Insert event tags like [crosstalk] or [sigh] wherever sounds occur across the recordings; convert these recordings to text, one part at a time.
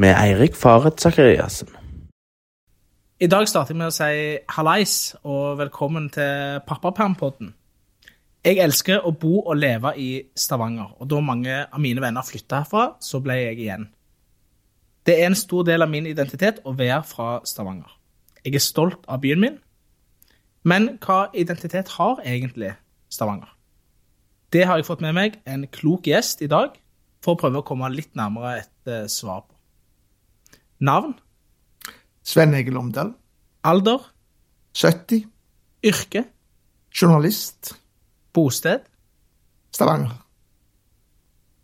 med Eirik Faret Sakariassen. I dag starter jeg med å si hallais og velkommen til Pappapermpodden. Jeg elsker å bo og leve i Stavanger, og da mange av mine venner flytta herfra, så ble jeg igjen. Det er en stor del av min identitet å være fra Stavanger. Jeg er stolt av byen min. Men hva identitet har egentlig Stavanger? Det har jeg fått med meg en klok gjest i dag for å prøve å komme litt nærmere et uh, svar på. Navn? Sven Egil Omdal. Alder? 70. Yrke? Journalist. Bosted? Stavanger.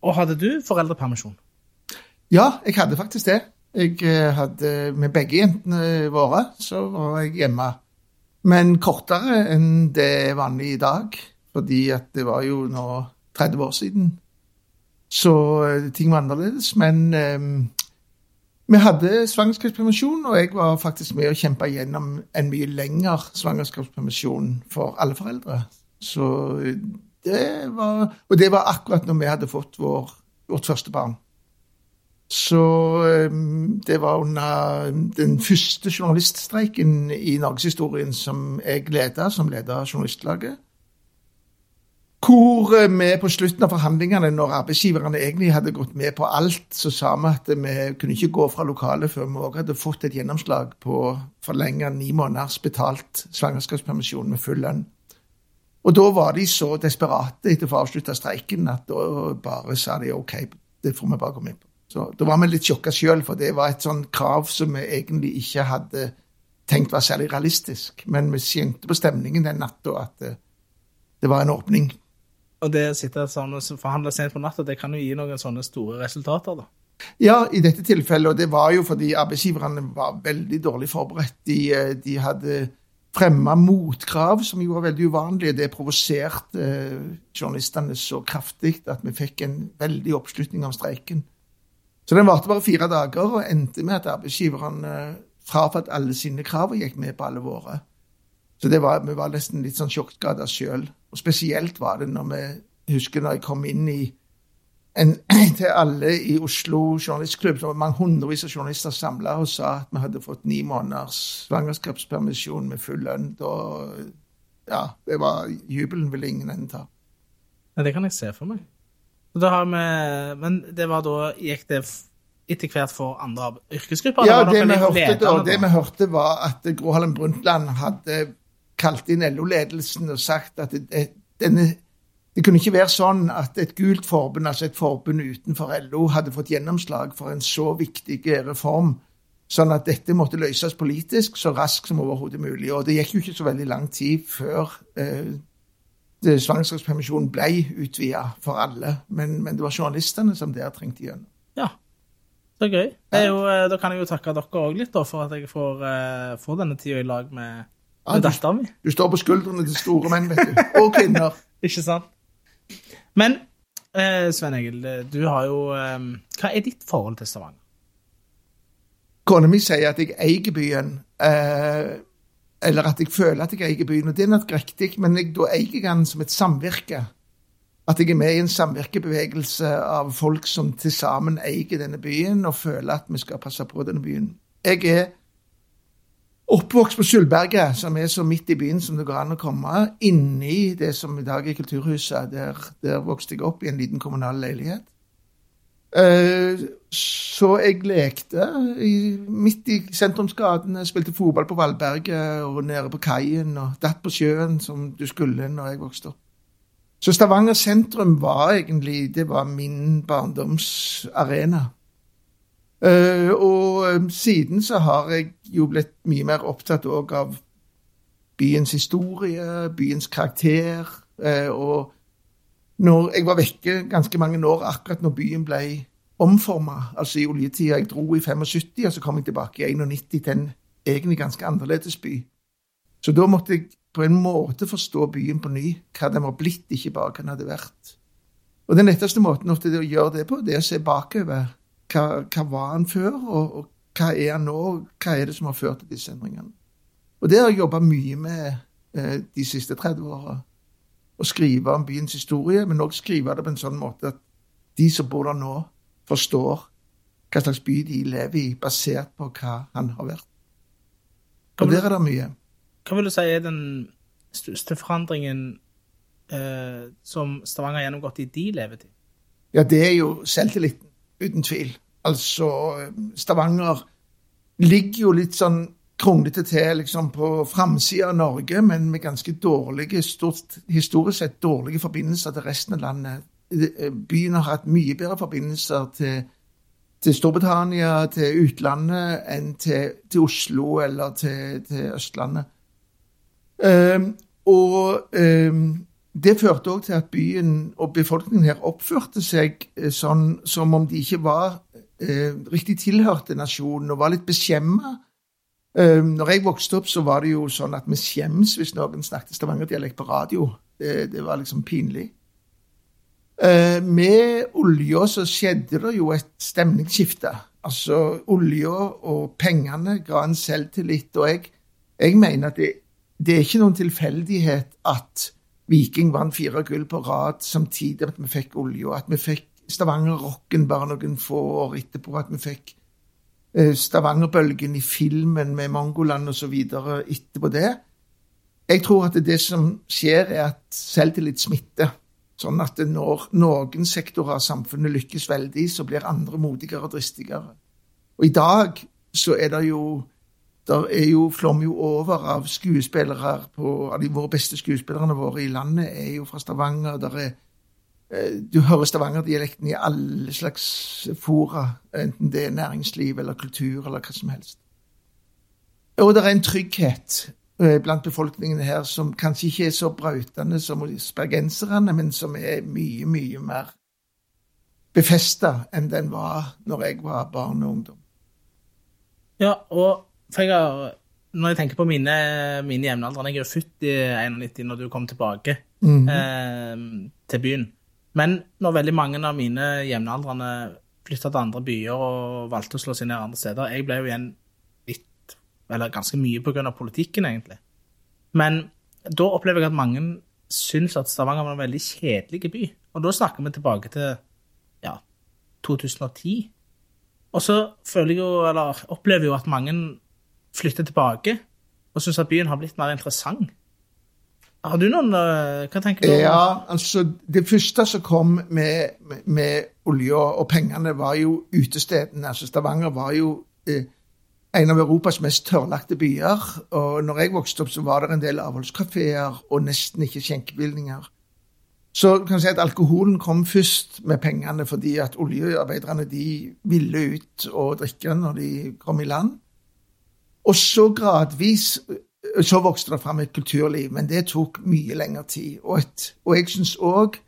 Og hadde du foreldrepermisjon? Ja, jeg hadde faktisk det. Jeg eh, hadde Med begge jentene våre så var jeg hjemme. Men kortere enn det er vanlig i dag. Fordi at det var jo nå 30 år siden. Så eh, ting var annerledes. Men vi hadde svangerskapspermisjon, og jeg var faktisk med å kjempe gjennom en mye lengre svangerskapspermisjon for alle foreldre. Så det var Og det var akkurat når vi hadde fått vår, vårt første barn. Så um, det var under den første journaliststreiken i norgeshistorien som jeg leda, som leder av Journalistlaget. Hvor eh, vi på slutten av forhandlingene, når arbeidsgiverne egentlig hadde gått med på alt, så sa vi at vi kunne ikke gå fra lokalet før vi også hadde fått et gjennomslag på forlenga ni måneders betalt svangerskapspermisjon med full lønn. Og da var de så desperate etter å få avslutta streiken at da bare sa de OK, det får vi bare gå med på. Så Da var vi litt sjokka sjøl, for det var et sånn krav som vi egentlig ikke hadde tenkt var særlig realistisk. Men vi kjente på stemningen den natta at det, det var en åpning. Og det å sitte sånn og forhandle sent på natta, det kan jo gi noen sånne store resultater, da. Ja, i dette tilfellet, og det var jo fordi arbeidsgiverne var veldig dårlig forberedt. De, eh, de hadde fremma motkrav, som jo var veldig uvanlige. Det provoserte eh, journalistene så kraftig at vi fikk en veldig oppslutning om streiken. Så den varte bare fire dager, og endte med at arbeidsgiverne eh, frafalt alle sine krav og gikk med på alle våre. Så det var, vi var nesten litt sånn sjokkskada sjøl. Og spesielt var det når vi husker når jeg kom inn i en, [clears throat] til alle i Oslo journalistklubb, så var mange hundrevis av journalister samla og sa at vi hadde fått ni måneders svangerskapspermisjon med full lønn. Da, ja, det var Jubelen ville ingen ende ta. Ja, det kan jeg se for meg. Vi, men det var da gikk det etter hvert for andre yrkesgrupper? Ja, det, vi hørte, da, det vi hørte, var at Gro Harlem Brundtland hadde kalt inn LO-ledelsen og sagt at det, denne, det kunne ikke være sånn at et gult forbund, altså et forbund utenfor LO, hadde fått gjennomslag for en så viktig reform. Sånn at dette måtte løses politisk så raskt som overhodet mulig. Og det gikk jo ikke så veldig lang tid før eh, svangerskapspermisjonen ble utvida for alle. Men, men, det var journalistene som der trengte gjennom. Ja, så gøy. Jo, eh, da kan jeg jo takke dere òg litt da, for at jeg får, uh, får denne tida i lag med med dattera mi. Du står på skuldrene til store menn, vet du. Og kvinner. [laughs] Ikke sant. Men eh, Svein Egil, du har jo eh, Hva er ditt forhold til Stavanger? Kona mi sier at jeg eier byen. Eh, eller at jeg føler at jeg eier byen. Og det er nok riktig, men jeg, da eier jeg den som et samvirke. At jeg er med i en samvirkebevegelse av folk som til sammen eier denne byen, og føler at vi skal passe på denne byen. Jeg er Oppvokst på Sølvberget, som er så midt i byen som det går an å komme. Inni det som i dag er Kulturhuset. Der, der vokste jeg opp i en liten kommunal leilighet. Uh, så jeg lekte midt i sentrumsgatene, spilte fotball på Valberget og nede på kaien og datt på sjøen som du skulle når jeg vokste opp. Så Stavanger sentrum var egentlig det var min barndomsarena. Uh, og um, siden så har jeg jo blitt mye mer opptatt òg av byens historie, byens karakter. Uh, og når jeg var vekke ganske mange år akkurat når byen ble omforma, altså i oljetida Jeg dro i 75, og så kom jeg tilbake i 91 til en egentlig ganske annerledes by. Så da måtte jeg på en måte forstå byen på ny, hva den var blitt, ikke bare hva den hadde vært. Og den letteste måten å gjøre det på, det er å se bakover hva, hva var han før, og, og, hva er han nå? Hva er det som har ført til disse endringene? Og det har jeg jobba mye med eh, de siste 30 åra. Å skrive om byens historie, men òg skrive det på en sånn måte at de som bor der nå, forstår hva slags by de lever i, basert på hva han har vært. Og der er det mye. Hva vil du si er den største forandringen eh, som Stavanger har gjennomgått i de levetid? Ja, det er jo selvtilliten, uten tvil. Altså, Stavanger ligger jo litt sånn kronglete til liksom på framsida av Norge, men med ganske dårlige, stort, historisk sett dårlige forbindelser til resten av landet. Eh, Byen har hatt mye bedre forbindelser til, til Storbritannia, til utlandet, enn til, til Oslo eller til, til Østlandet. Um, og um, det førte òg til at byen og befolkningen her oppførte seg eh, sånn som om de ikke var riktig tilhørte nasjonen, og var litt beskjemma. Eh, når jeg vokste opp, så var det jo sånn at vi skjems hvis noen snakket stavangerdialekt på radio. Det, det var liksom pinlig. Eh, med olja så skjedde det jo et stemningsskifte. Altså, olja og pengene ga en selvtillit, og jeg, jeg mener at det, det er ikke noen tilfeldighet at Viking vant fire gull på rad samtidig at vi fikk olje, og at vi fikk Stavanger-rocken bare noen få år etterpå, at vi fikk eh, Stavanger-bølgen i filmen med Mongoland osv. etterpå det. Jeg tror at det som skjer, er at selvtillit smitter. Sånn at når noen sektorer av samfunnet lykkes veldig, så blir andre modigere og dristigere. Og i dag så er det jo der er jo, flommer jo over av skuespillere på, av de våre beste skuespillerne våre i landet er jo fra Stavanger. Der er, du hører stavangerdialekten i alle slags fora, enten det er næringsliv eller kultur eller hva som helst. Og det er en trygghet eh, blant befolkningen her som kanskje ikke er så brautende som hos bergenserne, men som er mye, mye mer befesta enn den var når jeg var barn og ungdom. Ja, og for jeg har, når jeg tenker på mine, mine jevnaldrende Jeg er jo født i 91 når du kom tilbake eh, til byen. Men når veldig mange av mine jevnaldrende flytta til andre byer og valgte å slå seg ned andre steder Jeg ble jo igjen litt, eller ganske mye av politikken, egentlig. Men da opplever jeg at mange syns at Stavanger var en veldig kjedelig by. Og da snakker vi tilbake til ja, 2010. Og så føler jeg jo, eller opplever jo at mange flytter tilbake og syns at byen har blitt mer interessant. Har du noen øh, Hva tenker du? om- Ja, altså Det første som kom med, med, med olja og pengene, var jo utestedene. Altså Stavanger var jo eh, en av Europas mest tørrlagte byer. Og når jeg vokste opp, så var det en del avholdskafeer og nesten ikke skjenkebevilgninger. Så kan si at alkoholen kom først med pengene, fordi at oljearbeiderne de ville ut og drikke når de kom i land. Og så gradvis så vokste det fram et kulturliv, men det tok mye lengre tid. Og, et, og jeg syns òg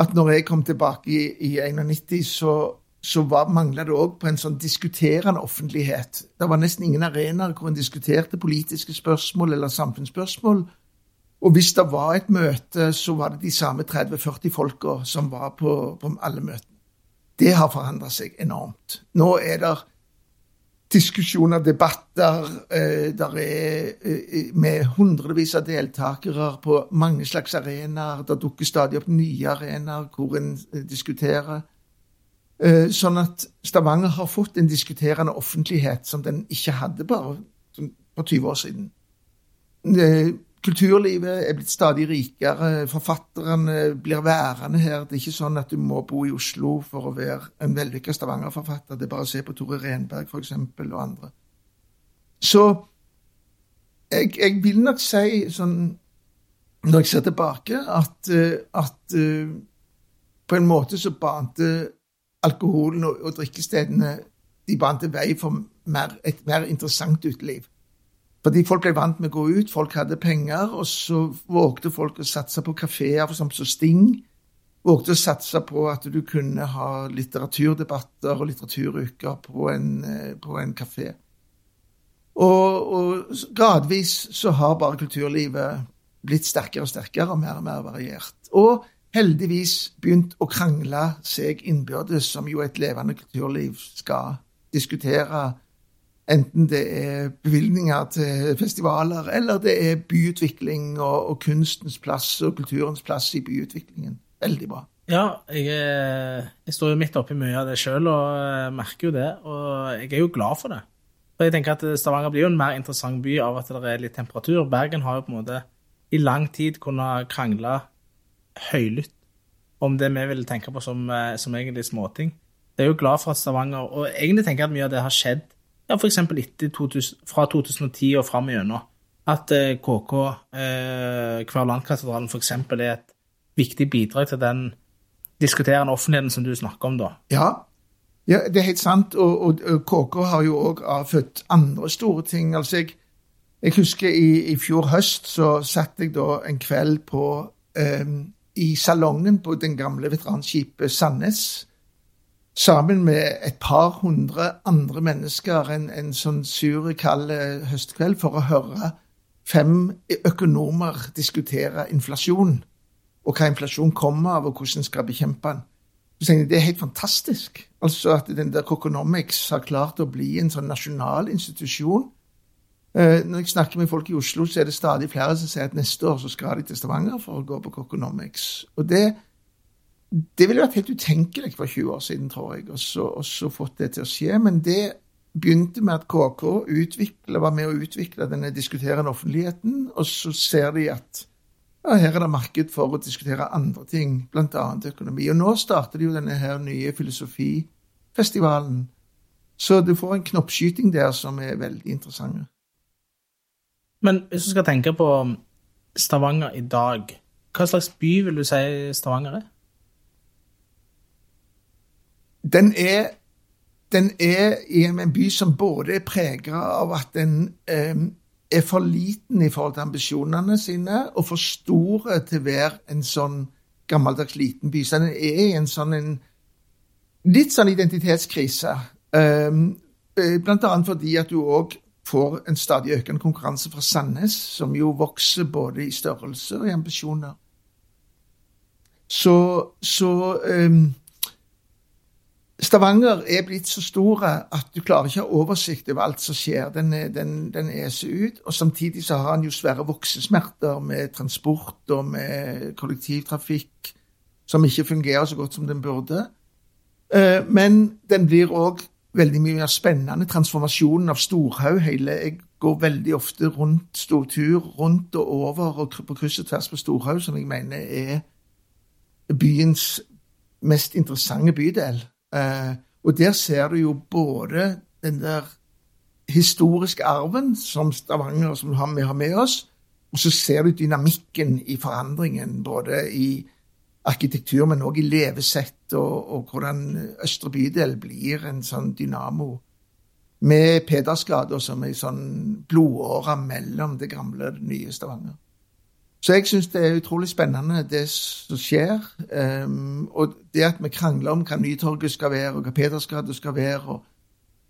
at når jeg kom tilbake i, i 91, så, så mangla det òg på en sånn diskuterende offentlighet. Det var nesten ingen arenaer hvor en diskuterte politiske spørsmål eller samfunnsspørsmål. Og hvis det var et møte, så var det de samme 30-40 folka som var på, på alle møtene. Det har forandra seg enormt. Nå er det diskusjoner, debatter. Eh, der er eh, med hundrevis av deltakere på mange slags arenaer. Det dukker stadig opp nye arenaer hvor en eh, diskuterer. Eh, sånn at Stavanger har fått en diskuterende offentlighet som den ikke hadde bare på for 20 år siden. Eh, Kulturlivet er blitt stadig rikere. Forfatterne blir værende her. Det er ikke sånn at du må bo i Oslo for å være en vellykka Stavanger-forfatter. Det er bare å se på Tore Renberg, eksempel, og andre. Så jeg, jeg vil nok si sånn Når jeg ser tilbake, at, eh, at eh, på en måte så bante alkoholen og, og drikkestedene de bante vei for mer, et mer interessant uteliv. Fordi folk ble vant med å gå ut, folk hadde penger, og så vågte folk å satse på kafeer som Sting. Vågte å satse på at du kunne ha litteraturdebatter og litteraturuker på en, eh, på en kafé. Og, og gradvis så har bare kulturlivet blitt sterkere og sterkere og mer og mer variert. Og heldigvis begynt å krangle seg innbyrdes, som jo et levende kulturliv skal diskutere Enten det er bevilgninger til festivaler, eller det er byutvikling og, og kunstens plass og kulturens plass i byutviklingen. Veldig bra. Ja, jeg, jeg står jo midt oppi mye av det sjøl og eh, merker jo det. Og jeg er jo glad for det. For jeg tenker at Stavanger blir jo en mer interessant by av at det er litt temperatur. Bergen har jo på en måte i lang tid kunnet krangle høylytt om det vi vil tenke på som, eh, som egentlig småting. Jeg er jo glad for at Stavanger Og egentlig tenker jeg at mye av det har skjedd ja, f.eks. etter 2000, fra 2010 og fram igjennom. At eh, KK, eh, Kverlandkatedralen f.eks., er et viktig bidrag til den diskuterende offentligheten som du snakker om, da. Ja, ja det er helt sant. Og, og, KK har jo òg avfødt andre store ting. Altså, jeg, jeg husker i, i fjor høst så satt jeg da en kveld på eh, i salongen på den gamle veteranskipet Sandnes sammen med et par hundre andre mennesker en, en sånn sur, kald eh, høstkveld for å høre fem økonomer diskutere inflasjon, og hva inflasjon kommer av, og hvordan skal bekjempe den. Jeg, Det er helt fantastisk. Altså At den der Coconomics har klart å bli en sånn nasjonal institusjon. Eh, når jeg snakker med folk i Oslo, så er det stadig flere som sier at neste år så skal de til Stavanger for å gå på Coconomics. Og det, det ville vært helt utenkelig for 20 år siden, tror jeg, og så fått det til å skje. Men det begynte med at KK var med å utvikle denne diskuterende offentligheten, og så ser de at ja, her er det marked for å diskutere andre ting, bl.a. økonomi. Og nå starter de jo denne her nye filosofifestivalen. Så du får en knoppskyting der som er veldig interessant. Men hvis du skal tenke på Stavanger i dag, hva slags by vil du si Stavanger er? Den er, den er i en by som både er preget av at den eh, er for liten i forhold til ambisjonene sine, og for store til å være en sånn gammeldags liten by. Så den er i en sånn en litt sånn identitetskrise. Um, blant annet fordi at du òg får en stadig økende konkurranse fra Sandnes, som jo vokser både i størrelse og i ambisjoner. Så, så um, Stavanger er blitt så stor at du klarer ikke å ha oversikt over alt som skjer. Den, den, den eser ut. Og samtidig så har han jo svære voksesmerter med transport og med kollektivtrafikk som ikke fungerer så godt som den burde. Eh, men den blir òg veldig mye mer spennende. Transformasjonen av Storhaug hele Jeg går veldig ofte rundt stortur, rundt og over og på kryss og tvers på Storhaug, som jeg mener er byens mest interessante bydel. Eh, og der ser du jo både den der historiske arven som Stavanger som vi har med oss, og så ser du dynamikken i forandringen, både i arkitektur, men òg i levesett, og, og, hvordan Østre bydel blir en sånn dynamo. Med Pedersgata som ei sånn blodåre mellom det gamle og det nye Stavanger. Så jeg syns det er utrolig spennende, det som skjer. Um, og det at vi krangler om hva Nytorget skal være, og hva Pedersgade skal være, og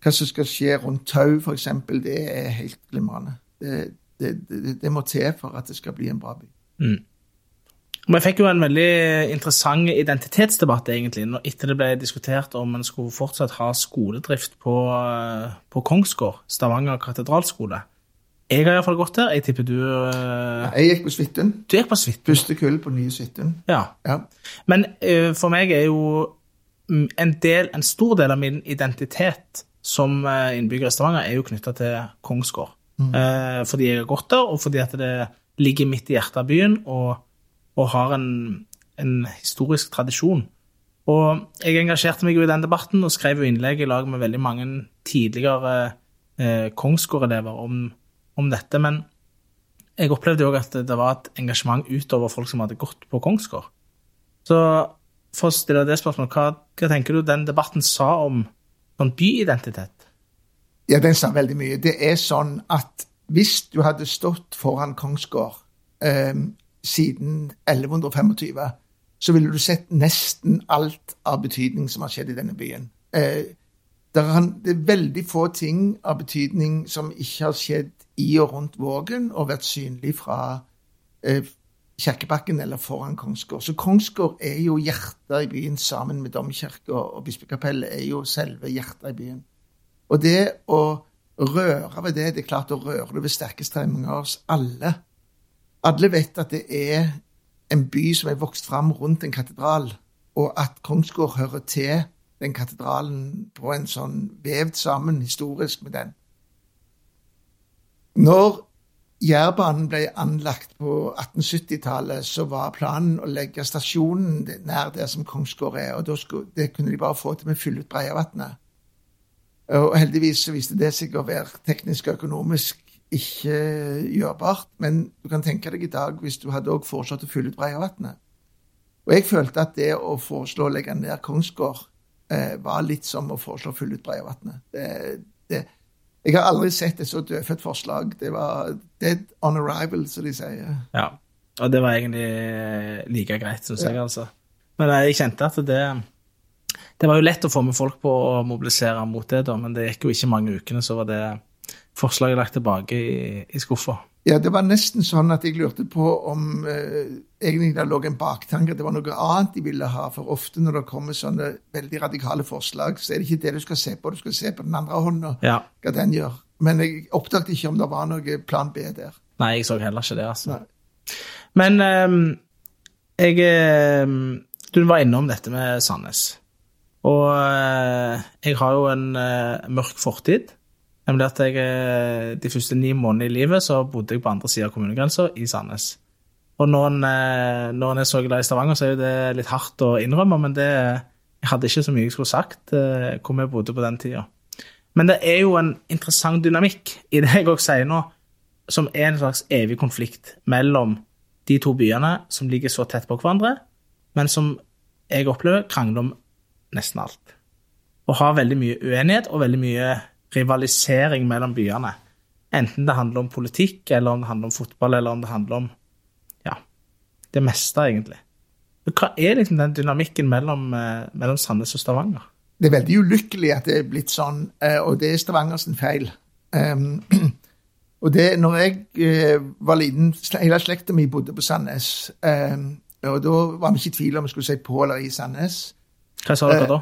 hva som skal skje rundt Tau, f.eks., det er helt glimrende. Det, det, det, det, må til for at det skal bli en bra by. Mm. Vi fikk jo en veldig interessant identitetsdebatt egentlig, etter det ble diskutert om en skulle fortsatt ha skoledrift på, på Kongsgård, Stavanger katedralskole. Jeg har iallfall gått der. Jeg tipper du uh... Jeg gikk på Suiten. Du gikk på Svithun. Første kull på nye Suiten. Ja. ja. Men uh, for meg er jo en, del, en stor del av min identitet som uh, innbygger i Stavanger er jo knytta til Kongsgård. Mm. fordi jeg har gått der, og fordi at det ligger midt i hjertet av byen og, og har en, en, historisk tradisjon. Og jeg engasjerte meg jo i den debatten og skrev jo innlegg i lag med veldig mange tidligere Kongsgård-elever om om dette, men jeg opplevde òg at det var et engasjement utover folk som hadde gått på Kongsgård. Så for å stille det spørsmålet, hva, hva tenker du den debatten sa om sånn byidentitet? Ja, den sa veldig mye. Det er sånn at hvis du hadde stått foran Kongsgård eh, siden 1125, så ville du sett nesten alt av betydning som har skjedd i denne byen. Eh, det er, veldig få ting av betydning som ikke har skjedd i og rundt Vågen og vært synlig fra eh, Kirkebakken eller foran Kongsgård. Så Kongsgård er jo hjertet i byen sammen med domkirka, og bispekapellet er jo selve hjertet i byen. Og det å røre ved det, det er klart å røre det ved sterke strømninger hos alle. Alle vet at det er en by som er vokst fram rundt en katedral, og at Kongsgård hører til den katedralen på en sånn vevd sammen historisk med den. Når Jærbanen ble anlagt på 1870-tallet, så var planen å legge stasjonen nær der som Kongsgård er, og skulle, det kunne de bare få til med å fylle ut Breiavatnet. Og heldigvis så viste det seg å være teknisk og økonomisk ikke gjørbart, men du kan tenke deg i dag hvis du hadde også foreslått å fylle ut Breiavatnet. Og jeg følte at det å foreslå å legge ned Kongsgård eh, var litt som å foreslå å fylle ut Breiavatnet. Det, det, jeg har aldri sett et så dødfødt forslag. Det var dead on arrival, som de sier. Ja, og det var egentlig like greit, syns ja. jeg, altså. Men jeg kjente at det Det var jo lett å få med folk på å mobilisere mot det, da, men det gikk jo ikke mange ukene, så var det forslaget lagt tilbake i, i skuffa. Ja, det var nesten sånn at jeg lurte på om eh, egentlig det lå en baktanke, det var noe annet de ville ha. For ofte når det kommer sånne veldig radikale forslag, så er det ikke det du skal se på, du skal se på den andre hånda, ja. hva den gjør. Men jeg oppdaget ikke om det var noe plan B der. Nei, jeg så heller ikke det, altså. Nei. Men eh, jeg um, Du var innom dette med Sandnes. Og eh, jeg har jo en uh, mørk fortid. Nemlig at jeg eh, de første ni månedene i livet så bodde jeg på andre sida av kommunegrensa, i Sandnes. Og eh, når en er så glad i Stavanger, så er jo det litt hardt å innrømme, men det, jeg hadde ikke så mye jeg skulle sagt eh, hvor vi bodde på den tida. Men det er jo en interessant dynamikk i det jeg også sier nå, som er en slags evig konflikt mellom de to byene som ligger så tett på hverandre, men som jeg opplever krangler om nesten alt. Og har veldig mye uenighet og veldig mye rivalisering mellom byene. Enten det handler om politikk, eller om det handler om fotball, eller om det handler om ja, det meste, egentlig. Hva er liksom den dynamikken mellom, eh, mellom Sandnes og Stavanger? Det er veldig ulykkelig at det er blitt sånn, eh, og det er Stavangers feil. Um, [clears throat] og det, når jeg uh, var liten, hele slekta mi bodde på Sandnes. Um, og da var vi ikke i tvil om vi skulle si på eller i Sandnes. Hva sa dere da?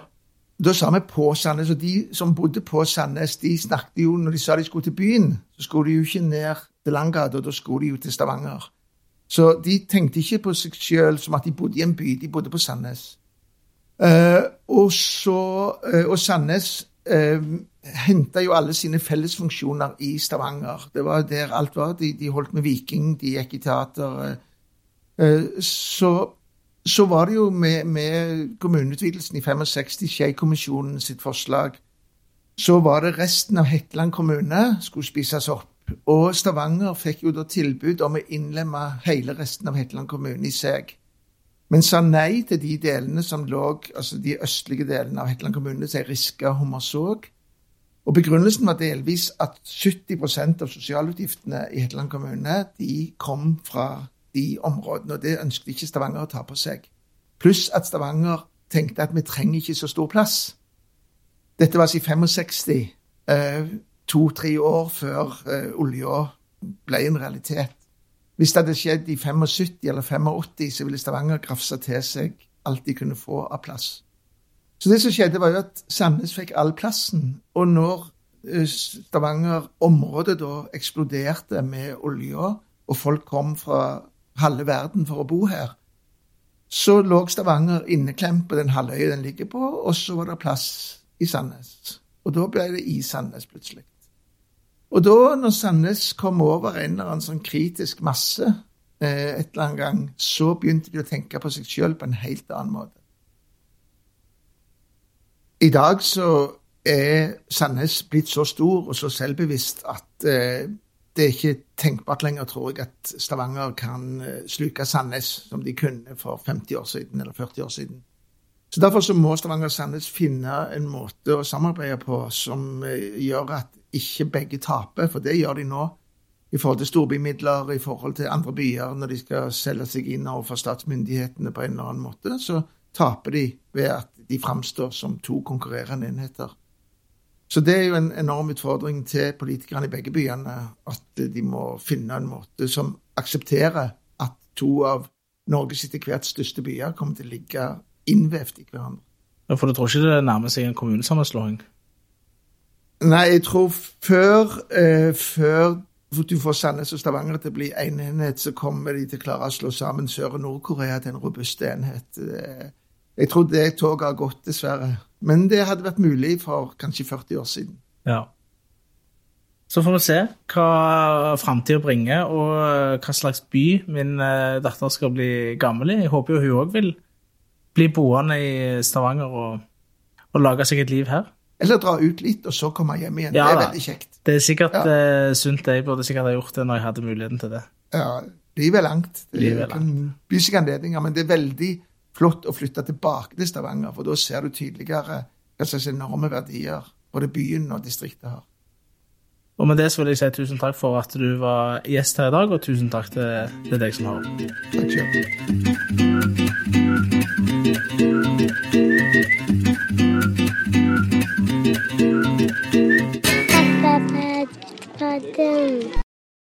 Da sa vi på Sandnes, og de som bodde på Sandnes, de snakket jo Når de sa de skulle til byen, så skulle de jo ikke ned til Langgata, da skulle de jo til Stavanger. Så de tenkte ikke på seg sjøl som at de bodde i en by, de bodde på Sandnes. Eh, og, så, eh, og Sandnes eh, henta jo alle sine fellesfunksjoner i Stavanger. Det var der alt var. De, de holdt med Viking, de gikk i teater. Eh, så så var det jo med, med kommuneutvidelsen i 65, Skei-kommisjonen sitt forslag, så var det resten av Hetland kommune skulle spises opp. Og Stavanger fikk jo da tilbud om å innlemme hele resten av Hetland kommune i seg. Men sa nei til de delene som lå, altså de østlige delene av Hetland kommune, som Riska og Hummersåk. Og Begrunnelsen var delvis at 70% av sosialutgiftene i Hetland kommune de kom fra de områdene, og det ønsket ikke Stavanger å ta på seg. Pluss at Stavanger tenkte at vi trenger ikke så stor plass. Dette var altså i 65, eh, to-tre år før eh, olja ble en realitet. Hvis det hadde skjedd i 75 eller 85, så ville Stavanger grafsa til seg alt de kunne få av plass. Så det som skjedde, var jo at Sandnes fikk all plassen. Og når eh, Stavanger-området da eksploderte med olja, og folk kom fra halve verden for å bo her. Så lå Stavanger inneklemt på den halvøya den ligger på, og så var det plass i Sandnes. Og da ble det i Sandnes plutselig. Og da, når Sandnes kom over en eller annen sånn kritisk masse eh, et eller annet gang, så begynte de å tenke på seg sjøl på en helt annen måte. I dag så er Sandnes blitt så stor og så selvbevisst at eh, det er ikke tenkbart lenger, tror jeg, at Stavanger kan eh, sluke Sandnes som de kunne for 50 år siden eller 40 år siden. Så Derfor så må Stavanger og Sandnes finne en måte å samarbeide på som eh, gjør at ikke begge taper, for det gjør de nå. I forhold til storbymidler, i forhold til andre byer, når de skal selge seg inn overfor statsmyndighetene på en eller annen måte, så taper de ved at de framstår som to konkurrerende enheter. Så det er jo en enorm utfordring til politikerne i begge byene, at de må finne en måte som aksepterer at to av Norges etter hvert største byer kommer til å ligge innvevd i hverandre. Ja, For du tror ikke det nærmer seg en kommunesammenslåing? Nei, jeg tror før, eh, før du får Sandnes og Stavanger til å bli én en enhet, så kommer de til å klare å slå sammen Sør- og Nord-Korea til en robust enhet. Eh, Jeg tror det toget har gått, dessverre. Men det hadde vært mulig for kanskje 40 år siden. Ja. Så får vi se hva framtida bringer, og hva slags by min eh, datter skal bli gammel i. Jeg håper jo hun òg vil bli boende i Stavanger og, og lage seg et liv her. Eller dra ut litt, og så komme hjem igjen. Ja, det er veldig kjekt. Det er sikkert Ja. uh, sunt. Jeg burde sikkert ha gjort det når jeg hadde muligheten til det. Ja, livet er langt. Det Livet er kan by seg anledninger, men det er veldig flott å flytte tilbake til Stavanger, for da ser du tydeligere hva slags enorme verdier både byen og distriktet har. Og med det så vil jeg si tusen takk for at du var gjest her i dag, og tusen takk til, til deg som har Takk selv. Pappa, pappa,